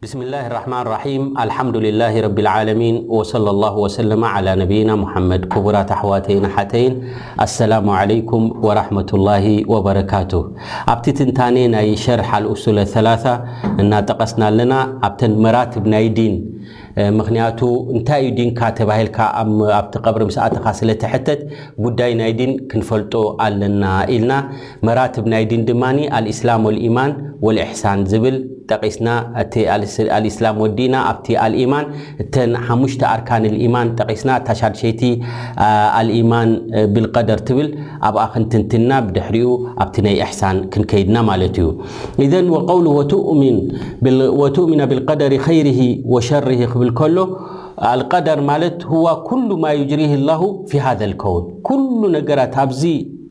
بسم الله الرحمن الرحيم الحمدلله رب العلمين وصلى الله وسلم على نبينا محمد كبرت احواتي حتين السلام عليكم ورحمة الله وبركاته ኣبت ትنتن ني شرح الأسول الثلاثة እنጠقسنا الና ኣبتن مراتب ني دين ምኽንያቱ እንታይ እዩ ዲንካ ተባሂልካ ኣብቲ ቀብሪ ምስ ኣተኻ ስለ ትሕተት ጉዳይ ናይ ዲን ክንፈልጦ ኣለና ኢልና መራትብ ናይ ዲን ድማ ኣልእስላም ወልኢማን ወልእሕሳን ዝብል ጠቒስና እቲ ኣልእስላም ወዲእና ኣብቲ ኣልኢማን እተን ሓሙሽተ ኣርካን ኣልኢማን ጠቒስና እታ ሻድሸይቲ ኣልኢማን ቢልቀደር ትብል ኣብኣ ክንትንትንና ብድሕሪኡ ኣብቲ ናይ እሕሳን ክንከይድና ማለት እዩ። ኢዘን ወቀውሉ ወትእሚና ብልቀደሪ ኸይርሂ ወሸርሂ ክብል ከሎ ኣልቀደር ማለት ህዋ ኩሉ ማ ዩጅሪህ ላሁ ፊ ሃዘ ልከውን ኩሉ ነገራት ኣብዚ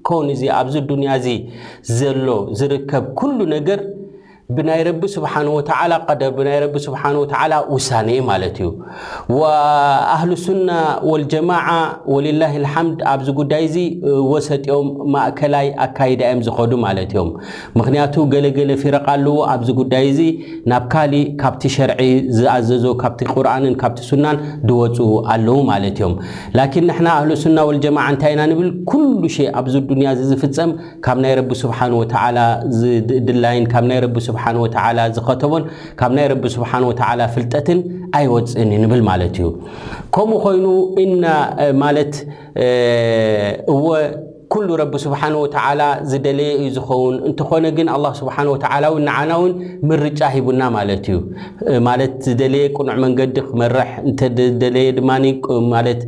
ከውን እዚ ኣብዚ ዱንያ እዚ ዘሎ ዝርከብ ኩሉ ነገር ብናይ ረቢ ስብሓን ወተዓላ ቀደር ብናይ ረቢ ስብሓን ወተዓላ ውሳነ ማለት እዩ ወኣህሉ ሱና ወልጀማዓ ወልላህ ልሓምድ ኣብዚ ጉዳይ እዚ ወሰጢኦም ማእከላይ ኣካይዳ እዮም ዝኸዱ ማለት እዮም ምኽንያቱ ገለ ገለ ፊረቅ ኣለዎ ኣብዚ ጉዳይ እዚ ናብ ካሊእ ካብቲ ሸርዒ ዝኣዘዞ ካብቲ ቁርኣንን ካብቲ ሱናን ድወጹ ኣለዉ ማለት እዮም ላኪን ንሕና ኣህሉሱና ወልጀማዓ እንታይ ኢና ንብል ኩሉ ሸይ ኣብዚ ዱንያ እዚ ዝፍጸም ካብ ናይ ረቢ ሱብሓነሁ ወተዓላ ዝድላይን ካብ ናይ ረቢ ሱብሓነሁ ወተዓላ ዝኸተቦን ካብ ናይ ረቢ ሱብሓነሁ ወተዓላ ፍልጠትን ኣይወጽእን እዩ ንብል ማለት እዩ ከምኡ ኮይኑ እና ማለት እወ ኩሉ ረቢ ስብሓን ወተዓላ ዝደለየ እዩ ዝኸውን። እንተኾነ ግን ኣላህ ስብሓን ወተዓላ እውን ንዓና እውን ምርጫ ሂቡና ማለት እዩ። ማለት ዝደለየ ቅኑዕ መንገዲ ክመርሕ እንተደለየ ድማ ማለት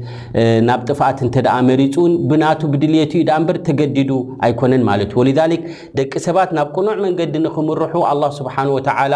ናብ ጥፍኣት እንተ ደኣ መሪፁ እውን ብናቱ ብድልየቱ እዩ ደኣ እምበር ተገዲዱ ኣይኮነን ማለት እዩ። ወሊዛሊክ ደቂ ሰባት ናብ ቅኑዕ መንገዲ ንክምርሑ ኣላህ ስብሓን ወተዓላ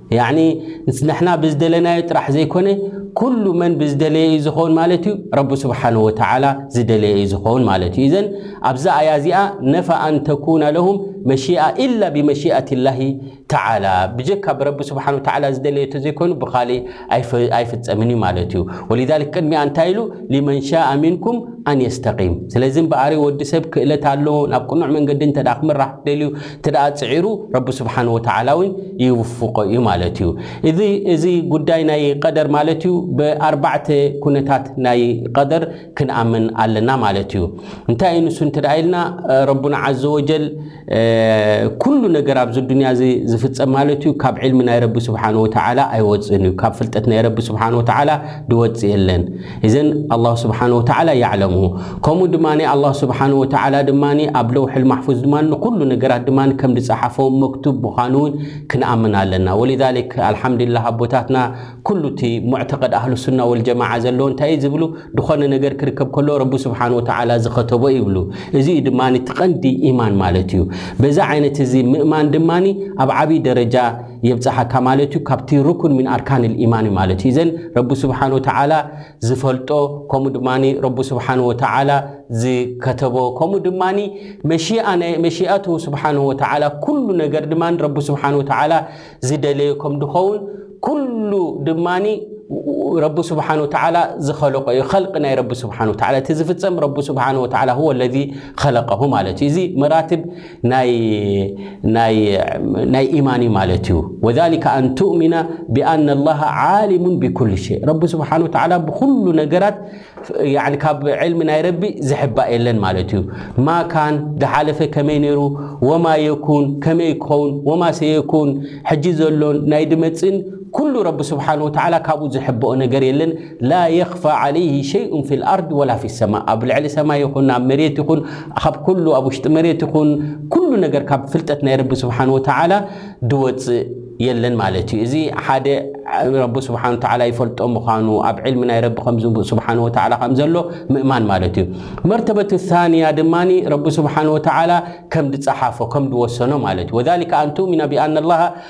ያኒ ንሕና ብዝደለናዮ ጥራሕ ዘይኮነ ኩሉ መን ብዝደለየ እዩ ዝኸውን ማለት እዩ ረቢ ስብሓን ወተዓላ ዝደለየ እዩ ዝኸውን ማለት እዩ እዘን ኣብዚ ኣያ እዚኣ ነፈ ኣን ተኩነ ለሁም መሽኣ ኢላ ብመሽኣት ላሂ ተዓላ ብጀካ ብረቢ ስብሓን ወተዓላ ዝደለየ ተዘይኮይኑ ብካሊእ ኣይፍፀምን እዩ ማለት እዩ ወሊዛሊክ ቅድሚኣ እንታይ ኢሉ ሊመን ሻኣ ሚንኩም ኣን የስተቂም ስለዚ እምበኣሪ ወዲ ሰብ ክእለት ኣለዎ ናብ ቅኑዕ መንገዲ እንተ ክምራሕ ደልዩ እንተደኣ ጽዒሩ ረቢ ስብሓን ወተዓላ እውን ይውፍቆ እዩ ማለት እዩ። እዚ እዚ ጉዳይ ናይ ቀደር ማለት እዩ ብኣርባዕተ ኩነታት ናይ ቀደር ክንኣምን ኣለና ማለት እዩ። እንታይ እዩ ንሱ እንተደኣ ኢልና ረቡና ዓዘ ወጀል ኩሉ ነገር ኣብዚ ዱንያ እዚ ዝፍጸም ማለት እዩ ካብ ዕልሚ ናይ ረቢ ስብሓን ወተዓላ ኣይወጽእን እዩ። ካብ ፍልጠት ናይ ረቢ ስብሓን ወተዓላ ዝወጽእ የለን። ኢዘን ኣላሁ ስብሓነሁ ወተዓላ ያዕለሙሁ ከምኡ ድማ ኣላሁ ስብሓነሁ ወተዓላ ድማ ኣብ ለውሑል ማሕፉዝ ድማ ንኹሉ ነገራት ድማ ከም ዝፀሓፎ መክቱብ ምዃኑ እውን ክንኣምን ኣለና። ወሊዛሊክ ኣልሓምዱሊላህ ኣቦታትና ኩሉ እቲ ሙዕተቐድ ኣህሉሱና ወልጀማዓ ዘለዎ እንታይ እዩ ዝብሉ ዝኾነ ነገር ክርከብ ከሎ ረቢ ስብሓነሁ ወተዓላ ዝኸተቦ እዩ ይብሉ። እዚ እዩ ድማ እቲ ቀንዲ ኢማን ማለት እዩ። በዚ ዓይነት እዚ ምእማን ድማ ኣብ ዓብዪ ደረጃ የብጽሓካ ማለት እዩ ካብቲ ሩኩን ምን ኣርካን ልኢማን እዩ ማለት እዩ ዘን ረቢ ስብሓን ወተዓላ ዝፈልጦ ከምኡ ድማ ረቢ ስብሓን ወተዓላ ዝከተቦ ከምኡ ድማ መሽኣቱ ስብሓን ወተዓላ ኩሉ ነገር ድማ ረቢ ስብሓን ወተዓላ ዝደለዮ ከም ድኸውን ኩሉ ድማ ረቢ ስብሓን ወተዓላ ዝኸለቆ እዩ ኸልቂ ናይ ረቢ ስብሓን ወተዓላ እቲ ዝፍፀም ረቢ ስብሓን ወተዓላ ህወ ለዚ ኸለቀሁ ማለት እዩ እዚ መራትብ ናይ ኢማን እዩ ማለት እዩ ወሊከ ኣን ትእሚና ብኣና ላሃ ዓሊሙን ብኩል ሸይ ረቢ ስብሓን ወተዓላ ብኩሉ ነገራት ካብ ዕልሚ ናይ ረቢ ዝሕባእ የለን ማለት እዩ ማ ካን ዝሓለፈ ከመይ ነይሩ ወማ የኩን ከመይ ክኸውን ወማ ሰየኩን ሕጂ ዘሎን ናይ ድመፅን ኩሉ ረቢ ስብሓን ወተዓላ ካብኡ ዝሕብኦ ነገር የለን ላ የኽፋ ዓለይህ ሸይኡን ፊ ልኣርድ ወላ ፊ ሰማ ኣብ ልዕሊ ሰማይ ይኹን ኣብ መሬት ይኹን ካብ ኩሉ ኣብ ውሽጢ መሬት ይኹን ኩሉ ነገር ካብ ፍልጠት ናይ ረቢ ስብሓን ወተዓላ ድወፅእ የለን ማለት እዩ እዚ ሓደ ረቢ ስብሓን ወተዓላ ይፈልጦ ምዃኑ ኣብ ዕልሚ ናይ ረቢ ከም ስብሓን ወተዓላ ከም ዘሎ ምእማን ማለት እዩ መርተበት ታንያ ድማ ረቢ ስብሓን ወተዓላ ከም ዝፀሓፎ ከም ዝወሰኖ ማለት እዩ ወሊከ ኣን ትእሚና ብኣን ላሃ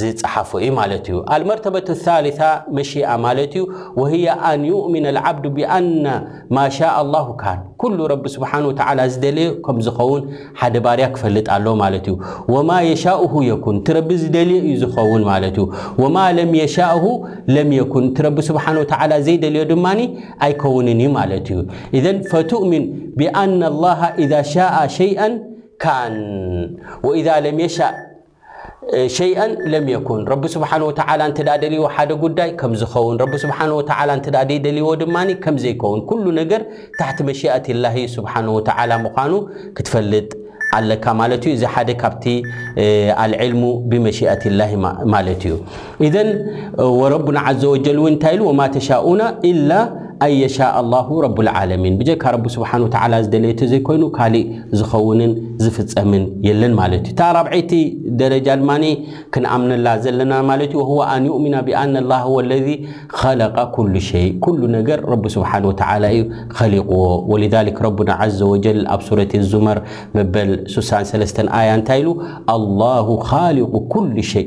ዝጸሓፎ እዩ ማለት እዩ። ኣልመርተበቱ ሳሊሳ መሺኣ ማለት እዩ ወህያ ኣን ዩእሚነ ልዓብዱ ብኣነ ማ ሻእ ኣላሁ ካን ኩሉ ረቢ ስብሓን ወተዓላ ዝደለዮ ከም ዝኸውን ሓደ ባርያ ክፈልጥ ኣለዎ ማለት እዩ። ወማ የሻኡሁ የኩን እቲ ረቢ ዝደልዮ እዩ ዝኸውን ማለት እዩ። ወማ ለም የሻእሁ ለም የኩን እቲ ረቢ ስብሓን ወተዓላ ዘይደልዮ ድማ ኣይከውንን እዩ ማለት እዩ። ኢዘን ፈቱእሚን ብኣነ ኣላሃ ኢዛ ሻኣ ሸይኣን ካን ወኢዛ ለም የሻእ ሸይኣን ለም የኩን ረቢ ስብሓን ወተዓላ እንተ ደልዎ ሓደ ጉዳይ ከም ዝኸውን ረቢ ስብሓን ወተዓላ እንተ ዘይደልዎ ድማ ከም ዘይከውን ኩሉ ነገር ታሕቲ መሽኣት ላሂ ስብሓን ወተዓላ ምዃኑ ክትፈልጥ ኣለካ ማለት እዩ እዚ ሓደ ካብቲ ኣልዕልሙ ብመሽኣት ላሂ ማለት እዩ ኢዘን ወረቡና ዓዘ ወጀል እውን እንታይ ኢሉ ወማ ተሻኡና ኢላ ኣየሻእ ኣላሁ ረቡልዓለሚን ብጀካ ረቢ ስብሓን ወተዓላ ዝደለየ ተዘይኮይኑ ካሊእ ዝኸውንን ዝፍፀምን የለን ማለት እዩ እታ ራብዐይቲ ደረጃ ድማ ክንኣምነላ ዘለና ማለት እዩ ወህዋ ኣን ዩእሚና ብኣነ ላህ ወ ለዚ ኸለቀ ኩሉ ሸይ ኩሉ ነገር ረቢ ስብሓን ወተዓላ እዩ ኸሊቕዎ ወሊዛሊክ ረቡና ዓዘ ወጀል ኣብ ሱረት ዙመር መበል 63 ኣያ እንታይ ኢሉ ኣላሁ ኻሊቁ ኩሉ ሸይ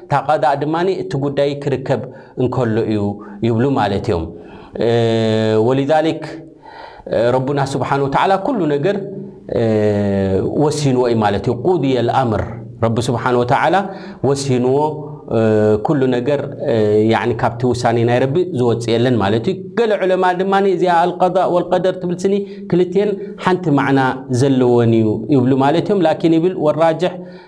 እታ ቀዳእ ድማ እቲ ጉዳይ ክርከብ እንከሎ እዩ ይብሉ ማለት እዮም ወሊዛሊክ ረቡና ስብሓን ወተዓላ ኩሉ ነገር ወሲንዎ እዩ ማለት እዩ ቁድየ ልኣምር ረቢ ስብሓን ወተዓላ ወሲንዎ ኩሉ ነገር ካብቲ ውሳኔ ናይ ረቢ ዝወፅ የለን ማለት እዩ ገለ ዕለማ ድማ እዚኣ ኣልቀዳእ ወልቀደር ትብል ስኒ ክልትን ሓንቲ ማዕና ዘለዎን እዩ ይብሉ ማለት እዮም ላኪን ይብል ወራጅሕ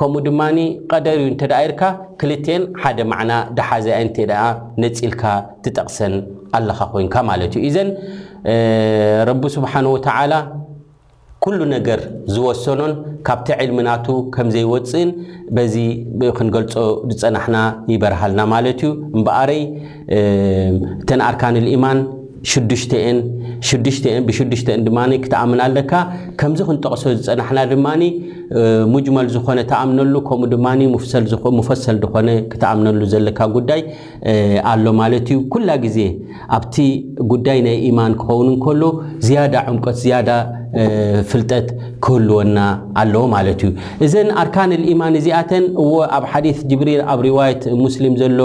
ከምኡ ድማ ቐደር እዩ እንተ ደኣ ኢልካ ክልቲኤን ሓደ ማዕና ደሓዘ እየን እንተ ደኣ ነጺልካ ትጠቕሰን ኣለኻ ኮይንካ ማለት እዩ። ኢዘን ረቢ ስብሓነሁ ወተዓላ ኩሉ ነገር ዝወሰኖን ካብቲ ዕልሚ ናቱ ከም ዘይወጽእን በዚ ክንገልጾ ዝጸናሕና ይበርሃልና ማለት እዩ። እምበኣረይ እተን ኣርካንል ኢማን ሽዱሽተ እየን ሽዱሽተ እየን ብሽዱሽተን ድማ ክትኣምን ኣለካ ከምዚ ክንጠቕሶ ዝጸናሕና ድማ ሙጅመል ዝኾነ ተኣምነሉ ከምኡ ድማ ሙፈሰል ዝኾነ ክትኣምነሉ ዘለካ ጉዳይ ኣሎ ማለት እዩ ኩላ ግዜ ኣብቲ ጉዳይ ናይ ኢማን ክኸውን እንከሎ ዝያዳ ዕምቀት ዝያዳ ፍልጠት ክህልወና ኣለዎ ማለት እዩ እዘን ኣርካን ልኢማን እዚኣተን እዎ ኣብ ሓዲት ጅብሪል ኣብ ሪዋየት ሙስሊም ዘሎ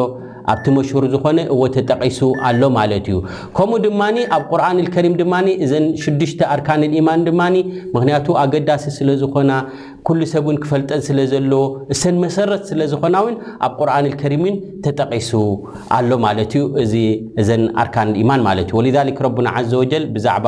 ኣብቲ መሽሁር ዝኾነ እወ ተጠቒሱ ኣሎ ማለት እዩ። ከምኡ ድማ ኣብ ቁርኣን ኣልከሪም ድማ እዘን ሽዱሽተ ኣርካን ኣልኢማን ድማ ምኽንያቱ ኣገዳሲ ስለ ዝኾና ኩሉ ሰብ እውን ክፈልጠን ስለ ዘለዎ እሰን መሰረት ስለ ዝኾና እውን ኣብ ቁርኣን ኣልከሪም እውን ተጠቒሱ ኣሎ ማለት እዩ እዚ እዘን ኣርካን ኣልኢማን ማለት እዩ ወሊዛሊክ ረቡና ዓዘ ወጀል ብዛዕባ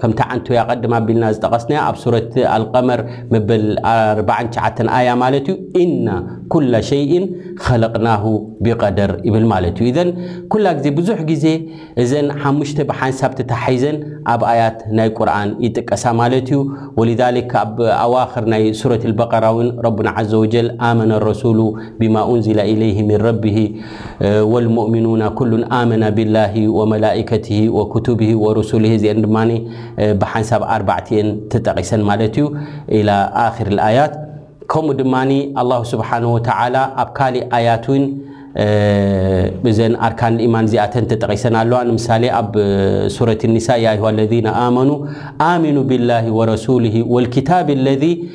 ከምቲ ዓንቱ ኣቐድም ኣቢልና ዝጠቐስናዮ ኣብ ሱረት ኣልቀመር መበል ኣርባዓን ትሽዓተን ኣያ ማለት እዩ ኢና ኩላ ሸይኢን ኸለቅናሁ ቢቀደር ይብል ማለት እዩ እዘን ኩላ ግዜ ብዙሕ ግዜ እዘን ሓሙሽተ ብሓንሳብ ተታሓሒዘን ኣብ ኣያት ናይ ቁርኣን ይጥቀሳ ማለት እዩ ወሊዛሊክ ኣብ ኣዋኽር ናይ ሱረት ኣልበቀራ እውን ረቡና ዓዘ ወጀል ኣመነ ረሱሉ ቢማ ኡንዚለ ኢለይሂ ሚን ረቢሂ ወልሙእሚኑና ኩሉን ኣመና ቢላሂ ወመላኢከቲሂ ወኩቱቢሂ ወሩሱሊሂ እዚኤን ድማ ብሓንሳብ ኣርባዕት እየን ተጠቒሰን ማለት እዩ ኢላ ኣኺር ኣያት ከምኡ ድማ ኣላሁ ስብሓን ወተዓላ ኣብ ካሊእ ኣያት እውን እዘን ኣርካን ኢማን እዚኣተን ተጠቒሰን ኣለዋ ንምሳሌ ኣብ ሱረት ኒሳ ያ ዩሃ ለዚነ ኣመኑ ኣሚኑ ቢላሂ ወረሱሊሂ ወልኪታብ ለዚ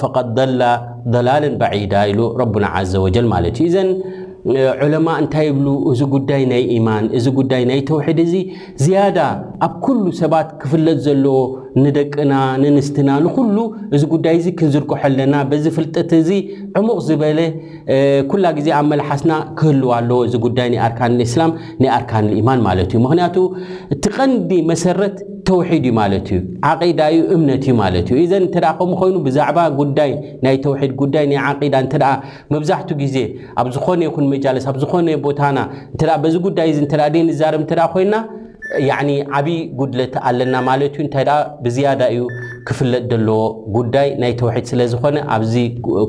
ፈቀድ ደላ ደላለን በዒዳ ኢሉ ረቡና ዓዘ ወጀል ማለት እዩ እዘን ዑለማ እንታይ ይብሉ እዚ ጉዳይ ናይ ኢማን እዚ ጉዳይ ናይ ተውሒድ እዚ ዝያዳ ኣብ ኩሉ ሰባት ክፍለጥ ዘለዎ ንደቅና ንንስትና ንኩሉ እዚ ጉዳይ እዚ ክንዝርግሖ ኣለና በዚ ፍልጠት እዚ ዕሙቕ ዝበለ ኩላ ግዜ ኣብ መልሓስና ክህልው ኣለዎ እዚ ጉዳይ ናይ ኣርካን እስላም ናይ ኣርካን ኢማን ማለት እዩ ምክንያቱ እቲ ቀንዲ መሰረት ተውሒድ እዩ ማለት እዩ ዓቂዳ እዩ እምነት እዩ ማለት እዩ እዘን እንተ ከምኡ ኮይኑ ብዛዕባ ጉዳይ ናይ ተውሒድ ጉዳይ ናይ ዓቂዳ እንተ መብዛሕቱ ግዜ ኣብ ዝኾነ ይኹን መጃለስ ኣብ ዝኾነ ቦታና እተ በዚ ጉዳይ እዚ እተ ደይ ንዛርብ እተ ኮይና ዓብይ ጉድለት ኣለና ማለት እዩ እንታይ ብዝያዳ እዩ ክፍለጥ ዘለዎ ጉዳይ ናይ ተውሒድ ስለ ዝኾነ ኣብዚ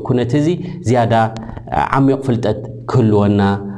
ኩነት እዚ ዝያዳ ዓሚቕ ፍልጠት ክህልወና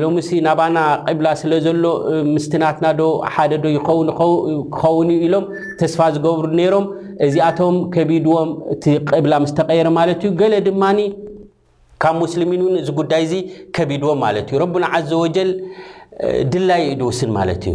ሎምሲ ናባና ቂብላ ስለ ዘሎ ምስቲ ናትና ዶ ሓደ ዶ ይኸውን ክኸውን እዩ ኢሎም ተስፋ ዝገብሩ ነይሮም። እዚኣቶም ከቢድዎም እቲ ቂብላ ምስ ተቐየረ ማለት እዩ። ገለ ድማ ካብ ሙስልሚን እውን እዚ ጉዳይ እዚ ከቢድዎም ማለት እዩ። ረቡና ዓዘ ወጀል ድላዩ እዩ ዝውስን ማለት እዩ።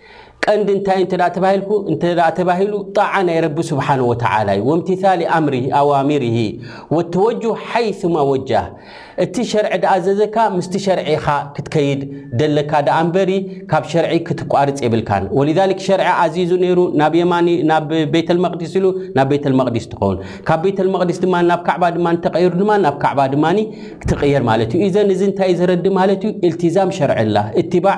ቀንዲ እንታይ እንተ ተባሂልኩ እንተ ተባሂሉ ጣዓ ናይ ረቢ ስብሓን ወተዓላ እዩ ወምትታሊ ኣምር ኣዋሚርሂ ወተወጁ ሓይማ ወጃህ እቲ ሸርዒ ድኣዘዘካ ምስቲ ሸርዒ ኢኻ ክትከይድ ደለካ ድኣ እምበሪ ካብ ሸርዒ ክትቋርፅ የብልካን ወልዛሊክ ሸርዒ ኣዚዙ ነይሩ ናብ የማኒ ናብ ቤተልመቅዲስ ኢሉ ናብ ቤተልመቅዲስ ትኸውን ካብ ቤተልመቅዲስ ድማ ናብ ካዕባ ድማ ተቀይሩ ድማ ናብ ካዕባ ድማ ትቅየር ማለት እዩ እዘን እዚ እንታይ ዘረዲ ማለት እዩ ኢልትዛም ሸርዕላ እትባዕ